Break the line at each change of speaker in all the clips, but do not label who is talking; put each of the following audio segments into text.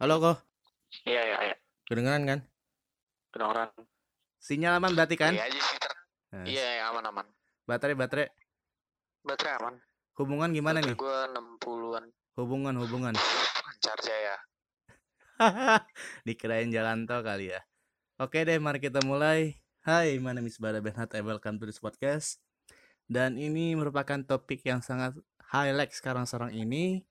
Halo kok,
Iya, iya, iya.
kedengeran kan?
Kedengeran.
Sinyal aman berarti kan?
Iya aja sih. Ter.
Nah,
Iya, iya, aman, aman.
Baterai baterai.
Baterai aman.
Hubungan gimana
Baterai
nih?
gua 60-an.
Hubungan hubungan.
Lancar jaya.
Dikirain jalan tol kali ya. Oke deh, mari kita mulai. Hai, my name is Bara Benhat and welcome to this podcast. Dan ini merupakan topik yang sangat highlight sekarang-sekarang ini.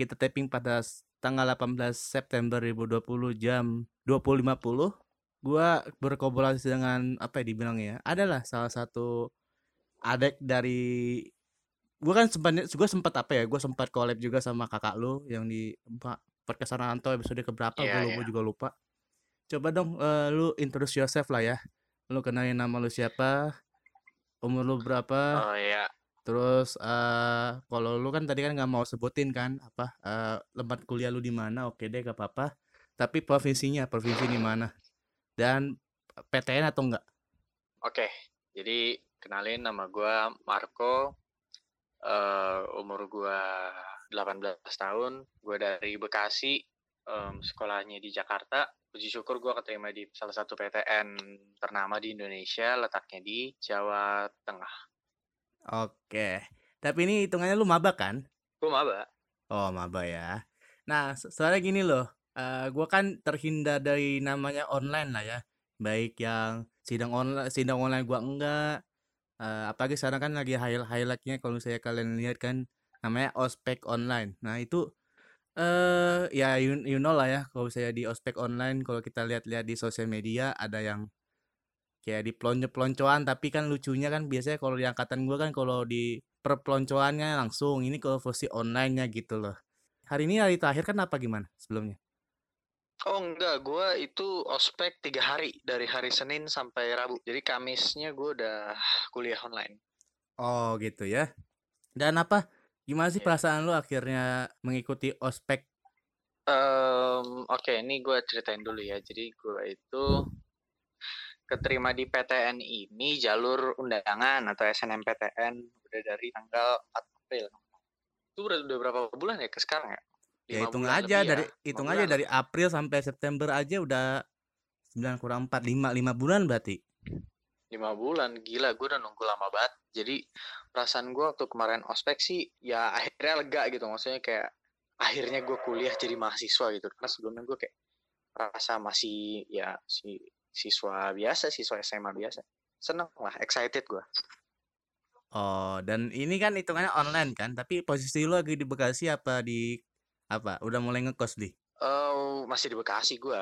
Kita taping pada tanggal 18 September 2020 jam 20.50. Gua berkolaborasi dengan apa ya dibilang ya? Adalah salah satu adek dari gua kan sempat gua sempat apa ya? Gua sempat collab juga sama kakak lu yang di Pak podcast Anto episode keberapa
Iya,
gua, gua juga lupa. Coba dong eh, lu introduce yourself lah ya. Lu kenalin nama lu siapa? Umur lu berapa?
Oh iya.
Terus eh kalau lu kan tadi kan nggak mau sebutin kan apa eh tempat kuliah lu di mana? Oke deh gak apa-apa. Tapi provinsinya, provinsi di mana? Dan PTN atau enggak?
Oke. Jadi kenalin nama gua Marco. Eh umur gua 18 tahun. Gua dari Bekasi. Em, sekolahnya di Jakarta. Puji syukur gua keterima di salah satu PTN ternama di Indonesia, letaknya di Jawa Tengah.
Oke. Tapi ini hitungannya lu maba kan?
Gua maba.
Oh, maba ya. Nah, so- soalnya gini loh. eh gua kan terhindar dari namanya online lah ya. Baik yang sidang online, sidang online gua enggak. Eh apalagi sekarang kan lagi highlight highlightnya kalau misalnya kalian lihat kan namanya ospek online. Nah, itu eh ya you, you know lah ya kalau misalnya di ospek online kalau kita lihat-lihat di sosial media ada yang kayak di pelonco-peloncoan tapi kan lucunya kan biasanya kalau di angkatan gua kan kalau di perpeloncoannya langsung ini kalau versi online-nya gitu loh. Hari ini hari terakhir kan apa gimana sebelumnya?
Oh enggak, gua itu ospek tiga hari dari hari Senin sampai Rabu. Jadi Kamisnya gua udah kuliah online.
Oh gitu ya. Dan apa? Gimana sih
Iya.
perasaan lu akhirnya mengikuti ospek?
Em, Oke, ini gue ceritain dulu ya. Jadi gue itu keterima di PTN ini jalur undangan atau SNMPTN udah dari tanggal 4 April. Itu udah, udah berapa bulan ya ke sekarang ya?
Ya
Lima
hitung aja dari
ya.
hitung aja dari April sampai September aja udah 9 kurang 4 5 5 bulan berarti.
lima bulan gila gue udah nunggu lama banget jadi perasaan gue waktu kemarin ospek sih ya akhirnya lega gitu maksudnya kayak akhirnya gue kuliah jadi mahasiswa gitu karena sebelumnya gue kayak rasa masih ya si siswa biasa siswa SMA biasa seneng lah excited gue
Oh, dan ini kan hitungannya online kan, tapi posisi lu lagi di Bekasi apa di apa? Udah mulai ngekos di?
oh masih di Bekasi gue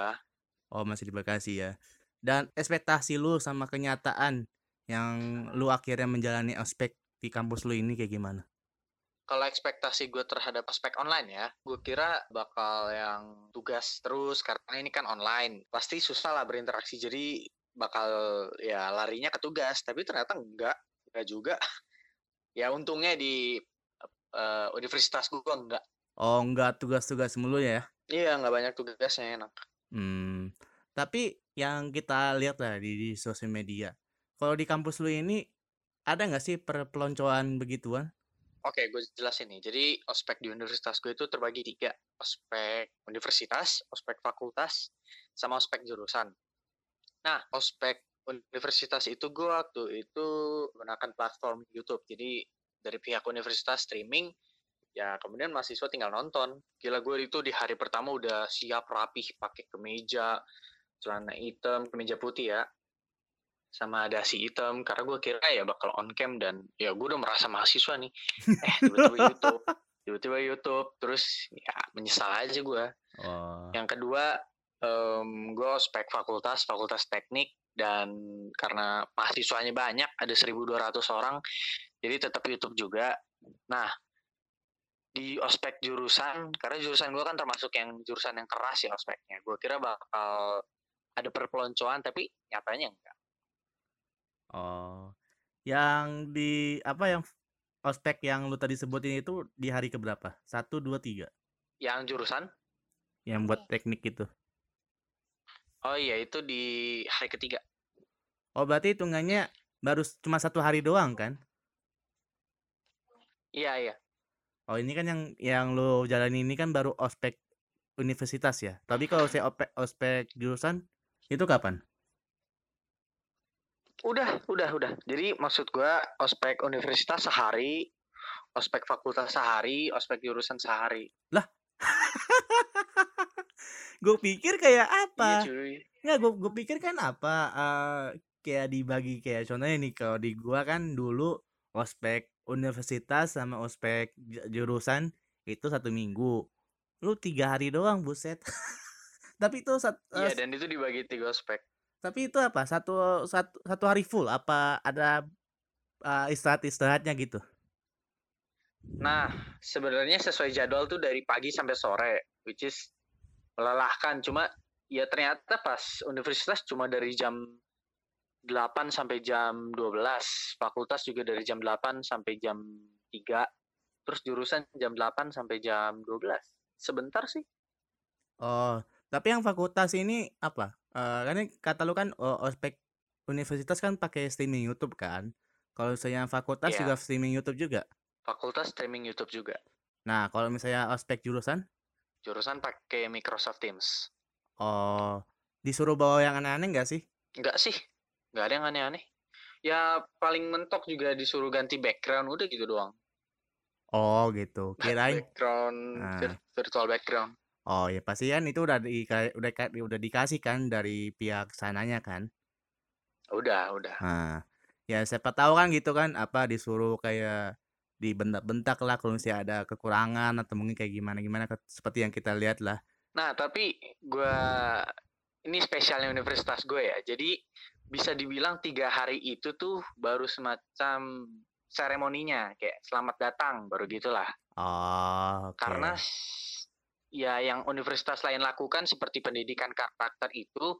Oh, masih di Bekasi ya. Dan ekspektasi lu sama kenyataan yang lu akhirnya menjalani ospek di kampus lu ini kayak gimana?
Kalau ekspektasi gue terhadap ospek online ya, gue kira bakal yang tugas terus karena ini kan online. Pasti susah lah berinteraksi, jadi bakal ya larinya ke tugas. Tapi ternyata enggak, enggak juga. Ya untungnya di eh, universitas gue enggak.
Oh, enggak tugas-tugas mulu ya?
Iya, enggak banyak tugasnya enak.
Hmm. Tapi yang kita lihat lah di, di sosial media, kalau di kampus lu ini ada nggak sih perpeloncoan begituan?
Oke, gue jelasin nih. Jadi ospek di universitas gue itu terbagi tiga. Ospek universitas, ospek fakultas, sama ospek jurusan. Nah, ospek universitas itu gue waktu itu menggunakan platform YouTube. Jadi dari pihak universitas streaming, ya kemudian mahasiswa tinggal nonton. Gila gue itu di hari pertama udah siap rapih pakai kemeja, celana hitam, kemeja putih ya sama dasi hitam. Karena gue kira ya bakal on cam dan ya gue udah merasa mahasiswa nih. Eh tiba-tiba YouTube tiba-tiba YouTube. Terus ya menyesal aja gue
Oh.
yang kedua em gue ospek fakultas fakultas teknik. Dan karena mahasiswanya banyak ada 1.200 orang jadi tetap YouTube juga. Nah di ospek jurusan karena jurusan gue kan termasuk yang jurusan yang keras ya ospeknya. Gue kira bakal ada perpeloncoan tapi nyatanya enggak
Oh. Yang di apa yang ospek yang lu tadi sebutin itu di hari keberapa? Satu, dua, tiga.
yang jurusan
Yang buat teknik itu.
oh iya itu di hari ketiga
Oh, berarti hitungannya baru cuma satu hari doang kan?
iya iya
Oh, ini kan yang yang lu jalani ini kan baru ospek universitas ya. Tapi kalau saya ospek jurusan, itu kapan?
Udah udah udah. Jadi maksud gua ospek universitas sehari, ospek fakultas sehari, ospek jurusan sehari.
Lah? Gue pikir kayak
Iya,
apa?
cuy.
Nggak, gue gue pikir kan apa, eee, kayak dibagi kayak contohnya nih kalau di gua kan dulu ospek universitas sama ospek ju jurusan itu 1 minggu. Lu 3 hari doang, buset. Tapi itu sat
Iya,
eee,
dan itu dibagi 3 ospek.
Tapi itu apa, satu satu satu hari full apa ada, eee, istirahat-istirahatnya gitu?
Nah, sebenarnya sesuai jadwal tuh dari pagi sampai sore, which is melelahkan. Cuma ya ternyata pas universitas cuma dari jam 8 sampai jam 12, fakultas juga dari jam 8 sampai jam 3, terus jurusan jam 8 sampai jam 12. Sebentar sih.
Oh, tapi yang fakultas ini apa, eee, kan ini kata lu kan, o ospek universitas kan pakai streaming YouTube kan. Kalau misalnya fakultas
Iya.
juga streaming YouTube juga?
Fakultas streaming YouTube juga.
Nah, kalau misalnya ospek jurusan?
Jurusan pakai Microsoft Teams.
Oh, disuruh bawa yang aneh-aneh nggak sih?
Enggak sih, nggak ada yang aneh-aneh. Ya paling mentok juga disuruh ganti background, udah gitu doang.
Oh gitu, kirain
Background,
Nah.
vir virtual background.
Oh ya pasti kan itu udah di udah ka udah dikasih kan dari pihak sananya kan?
Udah udah.
Nah, ya siapa tahu kan gitu kan, apa, disuruh kayak dibentak-bentak lah kalau misalnya ada kekurangan atau mungkin kayak gimana-gimana seperti yang kita lihat lah.
Nah, tapi gua ini spesialnya universitas gue ya. Jadi bisa dibilang 3 hari itu tuh baru semacam seremoninya, kayak selamat datang, baru gitulah.
Oh,
Karena
oke.
s ya yang universitas lain lakukan seperti pendidikan karakter itu,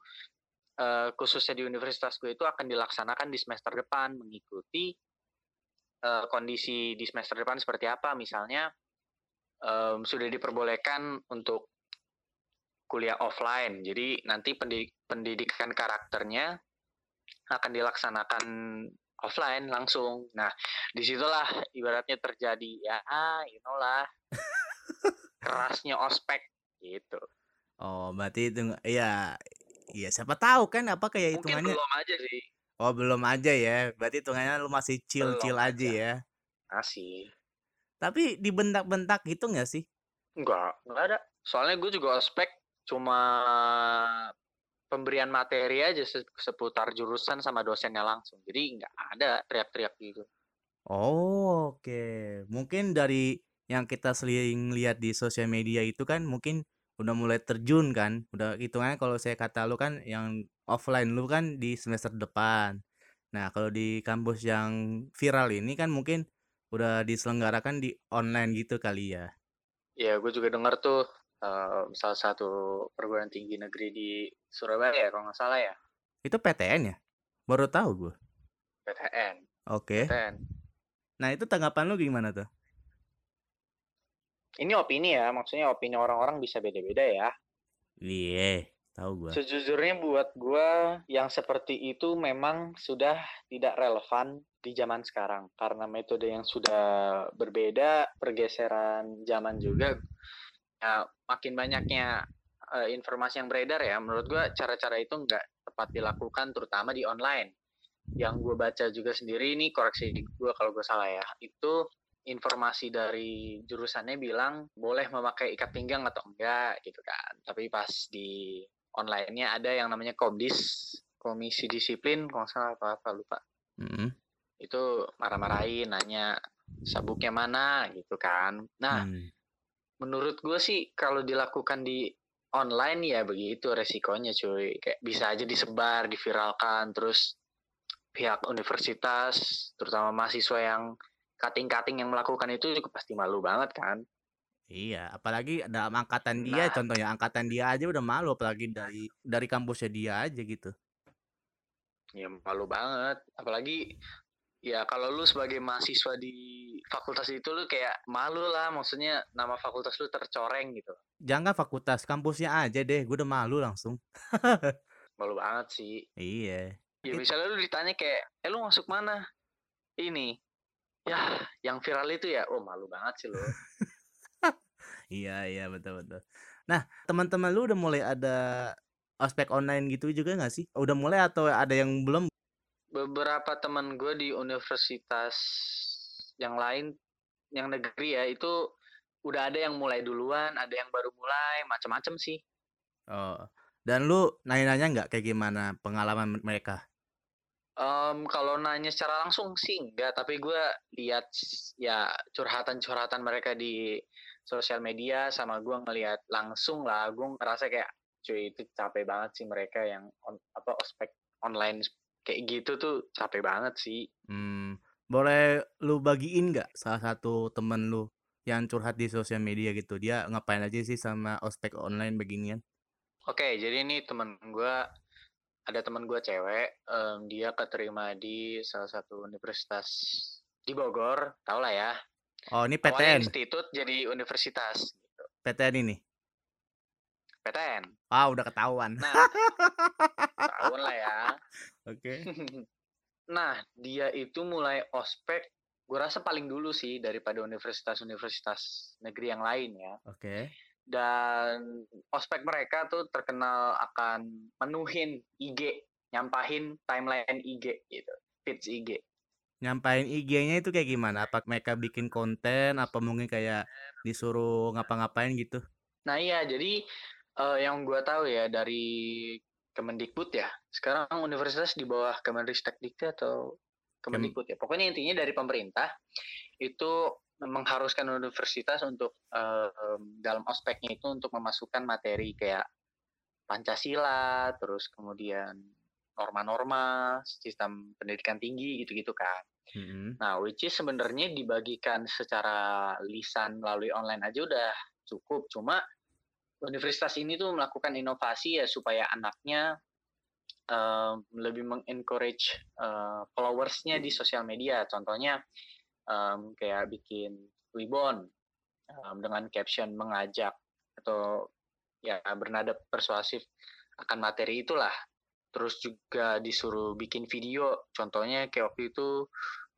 eee, khususnya di universitas gue itu akan dilaksanakan di semester depan, mengikuti, eee, kondisi di semester depan seperti apa. Misalnya, mmm, sudah diperbolehkan untuk kuliah offline. Jadi nanti pendi pendidikan karakternya akan dilaksanakan offline langsung. Nah, di situlah ibaratnya terjadi ya, you know. Kerasnya ospek, gitu.
Oh, berarti itu nggak iya iya siapa tahu kan apa kayak
Mungkin
hitungannya
belum aja sih.
Oh, belum aja ya. Berarti hitungannya lu masih chill-chill aja
aja.
ya.
Masih.
Tapi dibentak-bentak gitu nggak sih?
Enggak, enggak ada. Soalnya gue juga ospek cuma pemberian materi aja se seputar jurusan sama dosennya langsung. Jadi nggak ada teriak-teriak gitu.
Oh, oke. Mungkin dari yang kita sering lihat di sosial media itu kan mungkin udah mulai terjun kan. Udah hitungannya kalau saya kata lu kan yang offline lu kan di semester depan. Nah, kalau di kampus yang viral ini kan mungkin udah diselenggarakan di online gitu kali ya.
Iya, gue juga dengar tuh, eee, salah satu perguruan tinggi negeri di Surabaya kalau nggak salah ya.
Itu PTN ya? Baru tahu gue.
PTN.
Oke.
PTN.
Nah, itu tanggapan lu gimana tuh?
Ini opini ya, maksudnya opini orang-orang bisa beda-beda ya.
Iya, tahu gua.
Sejujurnya buat gua yang seperti itu memang sudah tidak relevan di zaman sekarang. Karena metode yang sudah berbeda, pergeseran zaman juga, ya makin banyaknya, eee, informasi yang beredar ya, menurut gua cara-cara itu nggak tepat dilakukan terutama di online. Yang gua baca juga sendiri ini koreksi gua kalau gua salah ya, itu informasi dari jurusannya bilang boleh memakai ikat pinggang atau enggak gitu kan. Tapi pas di online-nya ada yang namanya Komdis, Komisi Disiplin kalau nggak salah apa apa lupa.
Mhm.
Itu marah-marahin, nanya sabuknya mana gitu kan. Nah,
Hmm.
menurut gue sih kalau dilakukan di online ya begitu resikonya cuy. Kayak bisa aja disebar, diviralkan, terus pihak universitas, terutama mahasiswa yang cutting-cutting yang melakukan itu juga pasti malu banget kan.
Iya, apalagi dalam angkatan dia,
Nah.
contohnya angkatan dia aja udah malu, apalagi dari dari kampusnya dia aja gitu.
Ya malu banget, apalagi ya kalau lu sebagai mahasiswa di fakultas itu lu kayak malu lah, maksudnya nama fakultas lu tercoreng gitu.
Jangan fakultas, kampusnya aja deh, gue udah malu langsung.
Malu banget sih.
Iya.
Ya misalnya lu ditanya kayak, "Eh lu masuk mana?" "Ini." "Yah, yang viral itu ya?" Oh malu banget sih lu.
Iya iya, betul betul. Nah, teman-teman lu udah mulai ada ospek online gitu juga nggak sih? Udah mulai atau ada yang belum?
Beberapa teman gue di universitas yang lain, yang negeri ya, itu udah ada yang mulai duluan, ada yang baru mulai, macam-macam sih.
Oh, dan lu nanya-nanya nggak kayak gimana pengalaman mereka?
Um, kalau nanya secara langsung sih enggak, tapi gue lihat ya curhatan-curhatan mereka di sosial media sama gue ngelihat langsung lah, gue ngerasa kayak cuy itu capek banget sih mereka yang on, apa ospek online kayak gitu tuh capek banget sih.
Hmm, boleh lu bagiin nggak salah satu temen lu yang curhat di sosial media gitu, dia ngapain aja sih sama ospek online beginian?
Oke, jadi ini temen gue ada teman gue cewek, um, dia keterima di salah satu universitas di Bogor, tau lah ya.
Oh, ini
Awalnya
PTN.
institut jadi universitas. Gitu.
PTN ini.
PTN.
Ah, udah ketahuan.
Nah, tahun lah ya.
Oke.
nah, dia itu mulai ospek, gue rasa paling dulu sih daripada universitas-universitas negeri yang lain ya.
Oke.
Dan ospek mereka tuh terkenal akan menuhin IG, nyampahin timeline IG gitu, feeds IG.
Nyampain IG-nya itu kayak gimana? Apa mereka bikin konten? Apa mungkin kayak disuruh ngapa-ngapain gitu?
Nah iya, jadi uh, yang gue tahu ya dari Kemendikbud ya. Sekarang universitas di bawah Kemenristek atau Kemendikbud ya. Pokoknya intinya dari pemerintah itu mengharuskan universitas untuk uh, dalam ospeknya itu untuk memasukkan materi kayak Pancasila, terus kemudian norma-norma sistem pendidikan tinggi gitu-gitu kan. Mm-hmm. Nah, which is sebenarnya dibagikan secara lisan melalui online aja udah cukup. Cuma universitas ini tuh melakukan inovasi ya supaya anaknya uh, lebih mengencourage uh, followersnya di sosial media. Contohnya um, kayak bikin Wibon um, dengan caption mengajak atau ya bernada persuasif akan materi itulah. Terus juga disuruh bikin video, contohnya kayak waktu itu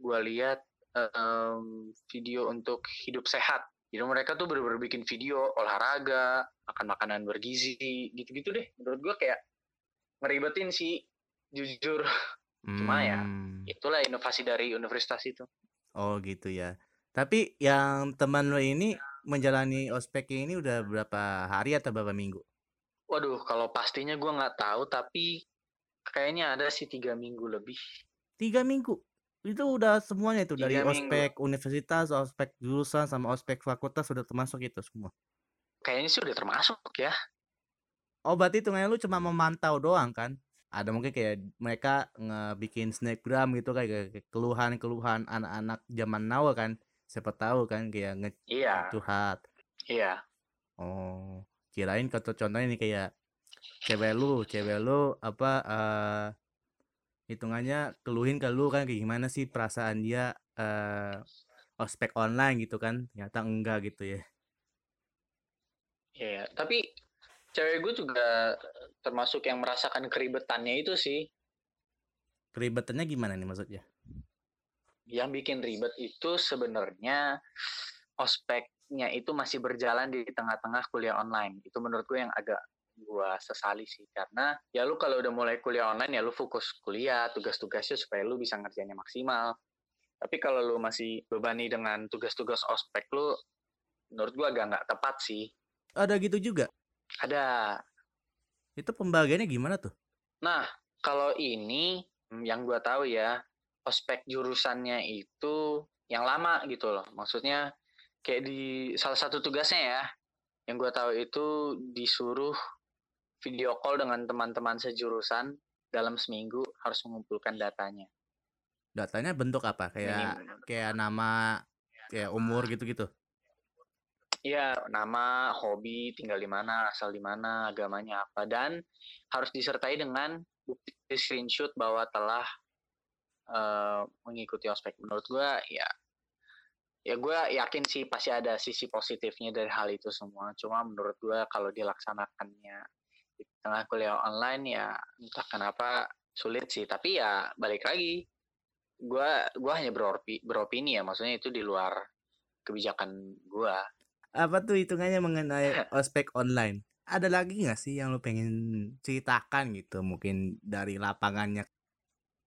gue lihat um, video untuk hidup sehat. Jadi mereka tuh bener-bener bikin video olahraga, makan makanan bergizi, gitu-gitu deh. Menurut gue kayak ngeribetin sih, jujur. Hmm. Cuma ya, hmm. itulah inovasi dari universitas itu.
Oh gitu ya. Tapi yang teman lo ini menjalani ospek ini udah berapa hari atau berapa minggu?
Waduh, kalau pastinya gue nggak tahu, tapi kayaknya ada sih tiga minggu lebih.
Tiga minggu? Itu udah semuanya itu dari ospek minggu. universitas, ospek jurusan, sama ospek fakultas sudah termasuk itu semua?
Kayaknya sih udah termasuk ya.
Oh berarti itu lu cuma memantau doang kan? Ada mungkin kayak mereka ngebikin snapgram gitu kayak keluhan-keluhan anak-anak zaman now kan siapa tahu kan kayak nge
iya.
curhat.
Iya.
Oh kirain kata contohnya nih kayak cewek lu cewek lu apa uh, hitungannya keluhin ke lu kan kayak gimana sih perasaan dia uh, ospek online gitu kan ternyata enggak gitu ya.
Iya tapi cewek gue juga termasuk yang merasakan keribetannya itu sih.
Keribetannya gimana nih maksudnya?
Yang bikin ribet itu sebenarnya ospeknya itu masih berjalan di tengah-tengah kuliah online. Itu menurut gue yang agak gue sesali sih karena ya lu kalau udah mulai kuliah online ya lu fokus kuliah tugas-tugasnya supaya lu bisa ngerjainnya maksimal tapi kalau lu masih bebani dengan tugas-tugas ospek lu menurut gue agak nggak tepat sih
ada gitu juga
ada.
Itu pembagiannya gimana tuh?
Nah, kalau ini hmm, yang gue tahu ya, ospek jurusannya itu yang lama gitu loh. Maksudnya kayak di salah satu tugasnya ya, yang gue tahu itu disuruh video call dengan teman-teman sejurusan dalam seminggu harus mengumpulkan datanya.
Datanya bentuk apa? Kayak Minim. kayak nama, kayak umur gitu-gitu.
Iya, nama, hobi, tinggal di mana, asal di mana, agamanya apa, dan harus disertai dengan bukti screenshot bahwa telah uh, mengikuti ospek. Menurut gue, ya, ya gue yakin sih pasti ada sisi positifnya dari hal itu semua. Cuma menurut gue kalau dilaksanakannya di tengah kuliah online ya entah kenapa sulit sih. Tapi ya balik lagi, gue gue hanya beropi, beropini ya, maksudnya itu di luar kebijakan gue
apa tuh hitungannya mengenai ospek online? Ada lagi nggak sih yang lu pengen ceritakan gitu mungkin dari lapangannya?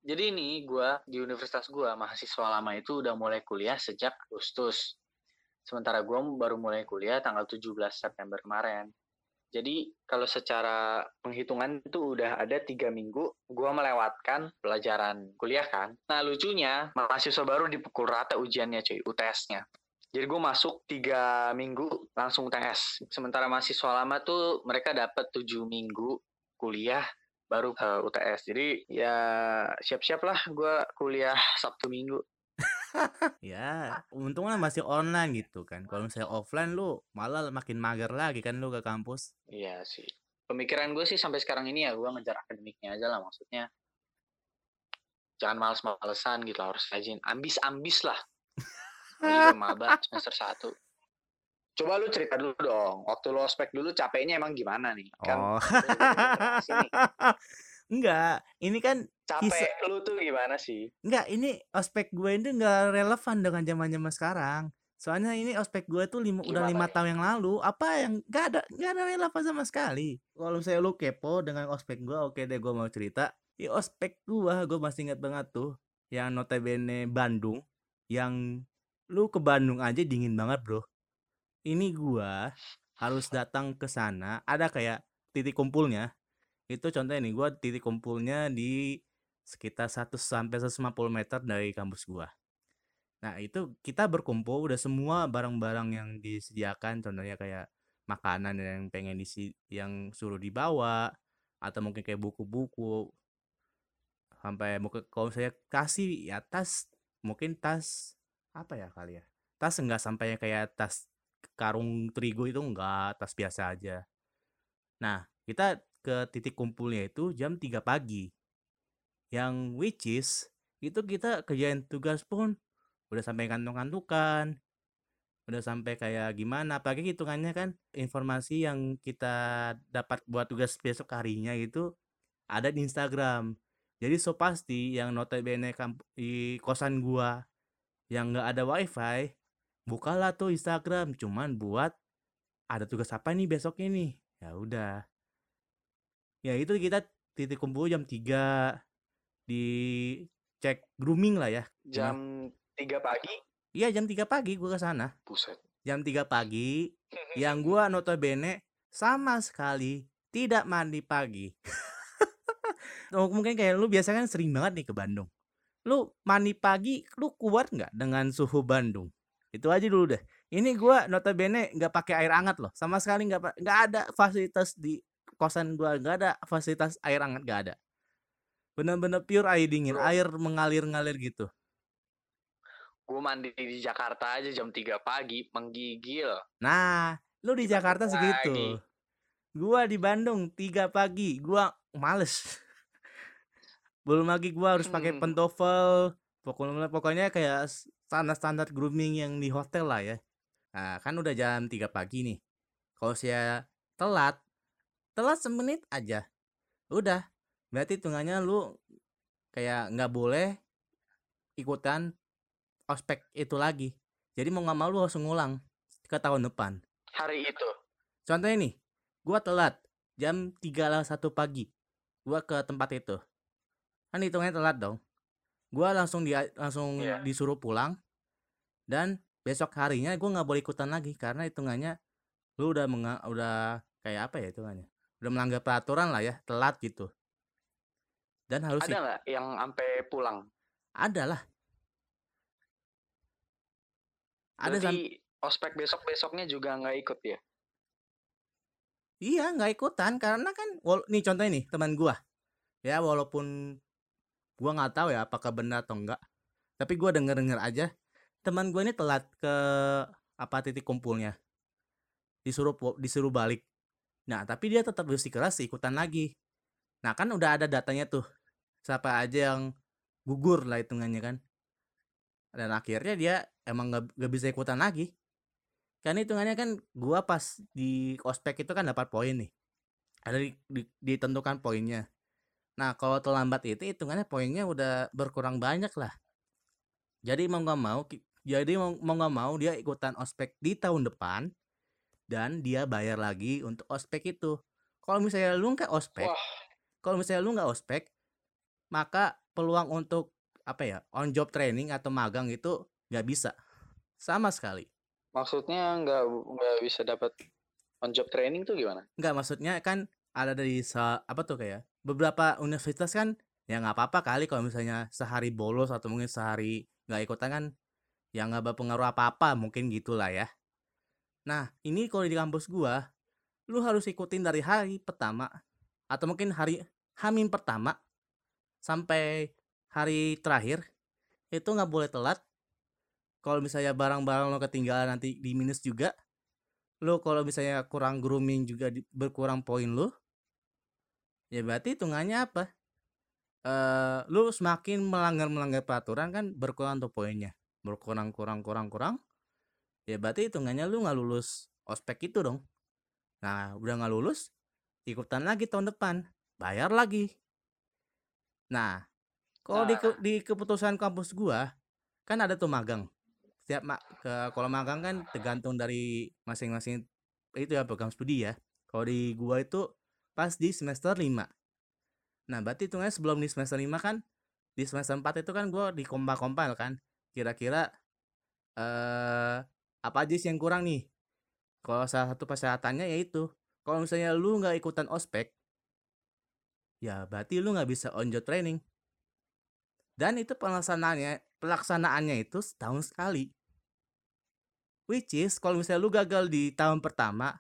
Jadi ini gua di universitas gua mahasiswa lama itu udah mulai kuliah sejak Agustus. Sementara gua baru mulai kuliah tanggal 17 September kemarin. Jadi kalau secara penghitungan itu udah ada tiga minggu gue melewatkan pelajaran kuliah kan. Nah lucunya mahasiswa baru dipukul rata ujiannya cuy, UTS-nya. Jadi gue masuk tiga minggu langsung UTS. Sementara mahasiswa lama tuh mereka dapat tujuh minggu kuliah baru uh, UTS. Jadi ya siap-siap lah gue kuliah Sabtu Minggu.
Ya, untungnya masih online gitu kan. Kalau misalnya offline lu malah makin mager lagi kan lu ke kampus.
Iya sih. Pemikiran gue sih sampai sekarang ini ya gue ngejar akademiknya aja lah maksudnya. Jangan males-malesan gitu harus rajin. Ambis-ambis lah. Juga maba semester 1. Coba lu cerita dulu dong. Waktu lu ospek dulu capeknya emang gimana nih? Kan
Oh. Enggak, ini kan
Capek kisah... lu tuh gimana sih?
Enggak, ini ospek gue itu enggak relevan dengan zaman-zaman sekarang. Soalnya ini ospek gue tuh lima, udah lima ya? tahun yang lalu. Apa yang enggak ada enggak ada relevan sama sekali. Kalau saya lu kepo dengan ospek gue, oke deh gue mau cerita. Di ospek gue, gue masih ingat banget tuh yang notabene Bandung yang lu ke Bandung aja dingin banget, Bro. Ini gua harus datang ke sana, ada kayak titik kumpulnya itu contohnya nih gue titik kumpulnya di sekitar 1 sampai 150 meter dari kampus gua. Nah, itu kita berkumpul udah semua barang-barang yang disediakan contohnya kayak makanan yang pengen disi yang suruh dibawa atau mungkin kayak buku-buku sampai mungkin kalau saya kasih ya tas mungkin tas apa ya kali ya tas enggak sampai kayak tas karung terigu itu enggak tas biasa aja nah kita ke titik kumpulnya itu jam 3 pagi. Yang which is itu kita kerjain tugas pun udah sampai kantong-kantukan, udah sampai kayak gimana apalagi hitungannya kan informasi yang kita dapat buat tugas besok harinya itu ada di Instagram jadi so pasti yang notabene di kosan gua yang nggak ada wifi bukalah tuh Instagram. Cuman buat ada tugas apa nih besok ini ya udah. Ya itu kita titik kumpul jam 3 di cek grooming lah ya.
Jam tiga pagi?
Iya jam 3 pagi gua ke sana.
Buset.
Jam 3 pagi yang gua notabene sama sekali tidak mandi pagi. Mungkin kayak lu biasa kan sering banget nih ke Bandung lu mandi pagi lu kuat nggak dengan suhu Bandung? Itu aja dulu deh. Ini gua notabene nggak pakai air hangat loh sama sekali nggak nggak ada fasilitas di kosan gua nggak ada fasilitas air hangat nggak ada. Bener-bener pure air dingin Bro. air mengalir-ngalir gitu.
Gue mandi di Jakarta aja jam 3 pagi menggigil.
Nah lu di Jakarta segitu. gua di Bandung 3 pagi gua males belum lagi gua harus pakai hmm. pentofel pokoknya pokoknya kayak standar-standar grooming yang di hotel lah ya. Nah kan udah jam 3 pagi nih. Kalau saya telat telat semenit aja. Udah berarti hitungannya lu kayak nggak boleh ikutan ospek itu lagi. Jadi mau nggak mau lu harus ngulang ke tahun depan.
Hari itu?
Contohnya nih gua telat jam tiga lah satu pagi gua ke tempat itu kan hitungnya telat dong. Gua langsung di langsung yeah. disuruh pulang dan besok harinya gua nggak boleh ikutan lagi karena hitungannya lu udah menga udah kayak apa ya hitungannya? Udah melanggar peraturan lah ya telat gitu. Dan harus
ada nggak yang sampai pulang?
Ada lah.
Ada Berarti ospek besok besoknya juga nggak ikut ya?
Iya nggak ikutan karena kan nih contohnya nih teman gua. Ya walaupun gua nggak tahu ya apakah benar atau enggak tapi gua denger denger aja teman gua ini telat ke apa titik kumpulnya disuruh disuruh balik Nah, tapi dia tetap bersikeras ikutan lagi. Nah, kan udah ada datanya tuh. Siapa aja yang gugur lah hitungannya kan. Dan akhirnya dia emang gak, gak bisa ikutan lagi. Kan hitungannya kan gua pas di ospek itu kan dapat poin nih. Ada di, di, ditentukan poinnya. Nah, kalau terlambat itu hitungannya poinnya udah berkurang banyak lah. Jadi mau nggak mau, jadi mau, mau nggak mau dia ikutan ospek di tahun depan dan dia bayar lagi untuk ospek itu. Kalau misalnya lu nggak ospek,
Wah.
kalau misalnya lu nggak ospek, maka peluang untuk apa ya on job training atau magang itu nggak bisa sama sekali.
Maksudnya nggak nggak bisa dapat on job training tuh gimana?
Nggak maksudnya kan ada dari sa- apa tuh kayak beberapa universitas kan ya nggak apa-apa kali kalau misalnya sehari bolos atau mungkin sehari nggak ikutan kan ya nggak berpengaruh apa-apa mungkin gitulah ya. Nah ini kalau di kampus gua lu harus ikutin dari hari pertama atau mungkin hari Hamin pertama sampai hari terakhir itu nggak boleh telat. Kalau misalnya barang-barang lo ketinggalan nanti di minus juga. Lo kalau misalnya kurang grooming juga berkurang poin lo. Ya berarti hitungannya apa? Eh, lu semakin melanggar melanggar peraturan kan berkurang tuh poinnya. Berkurang kurang kurang kurang. Ya berarti hitungannya lu nggak lulus ospek itu dong. Nah udah nggak lulus, ikutan lagi tahun depan, bayar lagi. Nah kalau di,
Nah.
ke- di keputusan kampus gua kan ada tuh magang. Setiap ma ke kalau magang kan tergantung dari masing-masing itu ya program studi ya. Kalau di gua itu pas di semester 5. Nah, berarti hitungannya sebelum di semester 5 kan di semester 4 itu kan gua dikompa-kompal kan. Kira-kira eh apa aja sih yang kurang nih? Kalau salah satu persyaratannya yaitu kalau misalnya lu nggak ikutan ospek, ya berarti lu nggak bisa on job training. Dan itu pelaksanaannya pelaksanaannya itu setahun sekali. Which is kalau misalnya lu gagal di tahun pertama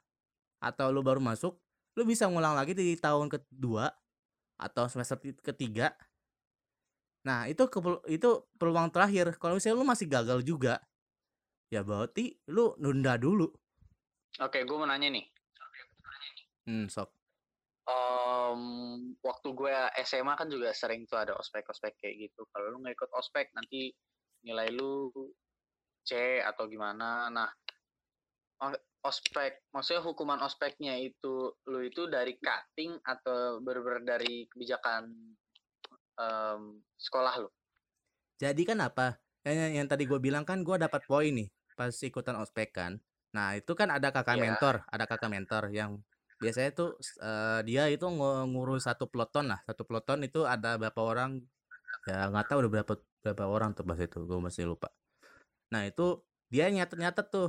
atau lu baru masuk, lu bisa ngulang lagi di tahun kedua atau semester ti- ketiga. Nah, itu kepel- itu peluang terakhir. Kalau misalnya lu masih gagal juga, ya berarti lu nunda dulu.
Oke, gue mau nanya nih.
Hmm, sok.
Em, waktu gue SMA kan juga sering tuh ada ospek-ospek kayak gitu. Kalau lu nggak ikut ospek nanti nilai lu C atau gimana. Nah, ospek, maksudnya hukuman ospeknya itu lu itu dari cutting atau bener-bener dari kebijakan em, sekolah lu?
Jadi kan apa? Yang, yang, yang tadi gue bilang kan gue dapat poin nih pas ikutan ospek kan. Nah itu kan ada kakak
Iya.
mentor, ada kakak mentor yang biasanya tuh eh, dia itu ngu- ngurus satu peloton lah, satu peloton itu ada berapa orang? Ya nggak tahu udah berapa berapa orang tuh pas itu, gue masih lupa. Nah itu dia nyatet-nyatet tuh,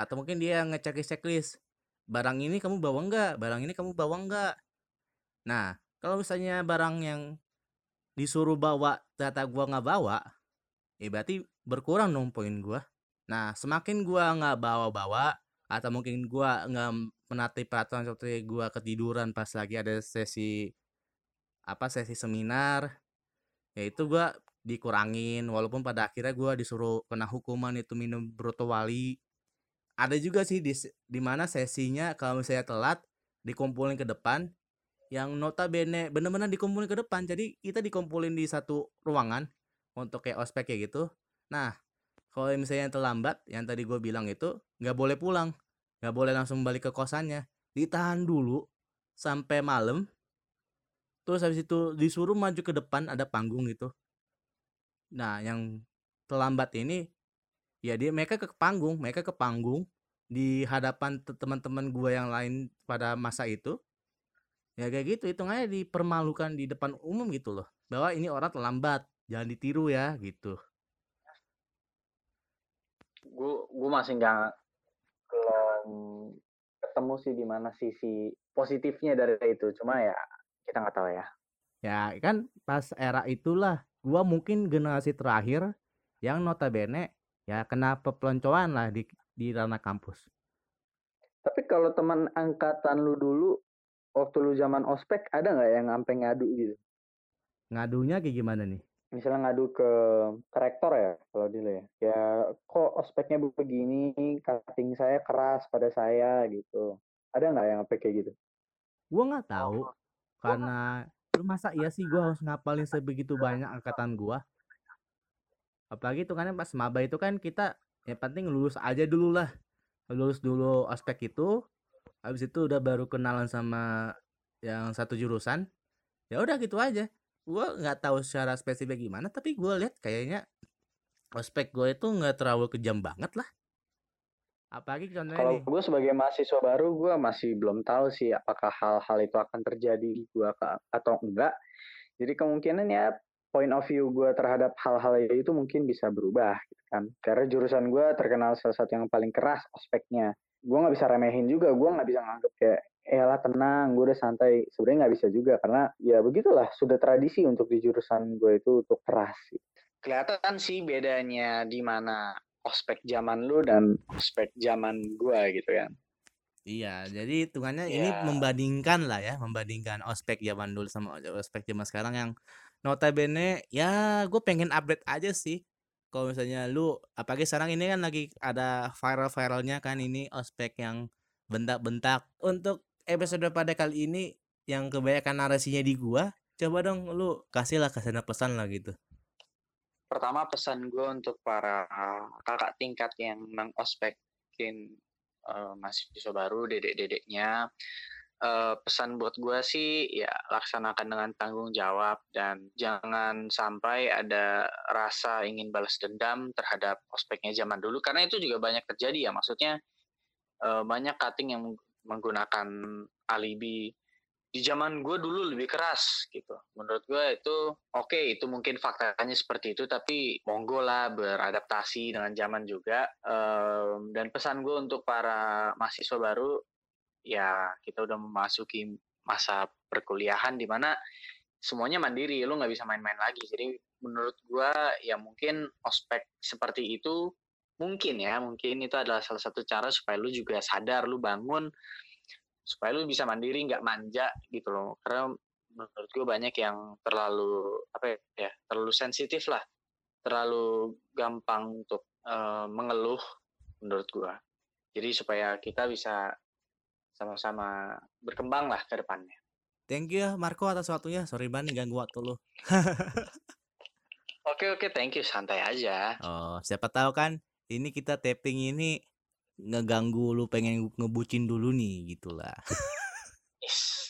atau mungkin dia ngecek checklist. Barang ini kamu bawa enggak? Barang ini kamu bawa enggak? Nah kalau misalnya barang yang disuruh bawa ternyata gua nggak bawa, ya berarti berkurang dong poin gua. Nah, semakin gua nggak bawa-bawa atau mungkin gua nggak menati peraturan seperti gua ketiduran pas lagi ada sesi apa sesi seminar, ya itu gua dikurangin walaupun pada akhirnya gua disuruh kena hukuman itu minum broto wali. Ada juga sih di di mana sesinya kalau misalnya telat dikumpulin ke depan yang notabene bener-bener dikumpulin ke depan. Jadi kita dikumpulin di satu ruangan untuk kayak ospek kayak gitu. Nah kalau misalnya yang terlambat yang tadi gue bilang itu nggak boleh pulang. Nggak boleh langsung balik ke kosannya. Ditahan dulu sampai malam terus habis itu disuruh maju ke depan ada panggung gitu. Nah yang terlambat ini ya dia mereka ke panggung mereka ke panggung di hadapan te- teman-teman gue yang lain pada masa itu. Ya kayak gitu hitungannya dipermalukan di depan umum gitu loh bahwa ini orang terlambat jangan ditiru ya gitu.
Gue gue masih nggak belum ketemu sih di mana sisi positifnya dari itu cuma ya kita nggak tahu ya.
Ya kan pas era itulah gua mungkin generasi terakhir yang notabene ya kena peloncoan lah di di ranah kampus.
Tapi kalau teman angkatan lu dulu waktu lu zaman ospek ada nggak yang sampai ngadu gitu?
Ngadunya kayak gimana nih?
Misalnya ngadu ke, ke rektor ya kalau dulu ya. Ya kok ospeknya begini? Cutting saya keras pada saya gitu. Ada nggak yang sampai kayak gitu?
Gua nggak tahu karena lu masa iya sih gua harus ngapalin sebegitu banyak angkatan gua apalagi itu kan pas maba itu kan kita yang penting lulus aja dulu lah. Lulus dulu ospek itu habis itu udah baru kenalan sama yang satu jurusan ya udah gitu aja. Gua nggak tahu secara spesifik gimana tapi gua lihat kayaknya ospek gue itu nggak terlalu kejam banget lah. Apalagi contohnya
Kalau gue sebagai mahasiswa baru, gue masih belum tahu sih apakah hal-hal itu akan terjadi di gue atau enggak. Jadi kemungkinan ya point of view gue terhadap hal-hal itu mungkin bisa berubah gitu kan. Karena jurusan gue terkenal salah satu yang paling keras aspeknya. Gue nggak bisa remehin juga, gue nggak bisa nganggap kayak eh lah tenang, gue udah santai. Sebenarnya nggak bisa juga karena ya begitulah sudah tradisi untuk di jurusan gue itu untuk keras. Gitu. Kelihatan sih bedanya di mana ospek zaman lu dan ospek zaman gue gitu kan.
Iya, jadi hitungannya ini
Ya.
membandingkan lah ya, membandingkan ospek zaman dulu sama ospek zaman sekarang yang notabene ya gue pengen update aja sih. Kalau misalnya lu, apalagi sekarang ini kan lagi ada viral-viralnya kan ini ospek yang bentak-bentak. Untuk episode pada kali ini yang kebanyakan narasinya di gua, coba dong lu kasih lah kesan pesan lah gitu.
Pertama pesan gue untuk para kakak tingkat yang mengospekin uh, mahasiswa baru, dedek-dedeknya, uh, pesan buat gue sih ya laksanakan dengan tanggung jawab dan jangan sampai ada rasa ingin balas dendam terhadap ospeknya zaman dulu karena itu juga banyak terjadi ya maksudnya uh, banyak cutting yang menggunakan alibi di zaman gue dulu lebih keras gitu. Menurut gue itu oke okay, itu mungkin faktanya seperti itu tapi monggo lah beradaptasi dengan zaman juga. Um, dan pesan gue untuk para mahasiswa baru ya kita udah memasuki masa perkuliahan di mana semuanya mandiri, lu nggak bisa main-main lagi. Jadi menurut gue ya mungkin ospek seperti itu mungkin ya mungkin itu adalah salah satu cara supaya lu juga sadar lu bangun supaya lu bisa mandiri nggak manja gitu loh karena menurut gue banyak yang terlalu apa ya terlalu sensitif lah terlalu gampang untuk uh, mengeluh menurut gue jadi supaya kita bisa sama-sama berkembang lah ke depannya
thank you ya Marco atas waktunya sorry banget ganggu waktu lu
oke oke thank you santai aja
oh siapa tahu kan ini kita tapping ini ngeganggu lu pengen ngebucin dulu nih gitulah.
Yes.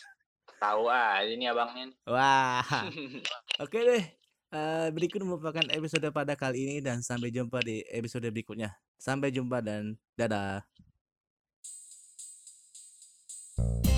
Tahu aja ini abangnya.
Wah. Oke deh. Uh, berikut merupakan episode pada kali ini dan sampai jumpa di episode berikutnya. Sampai jumpa dan dadah. Uh...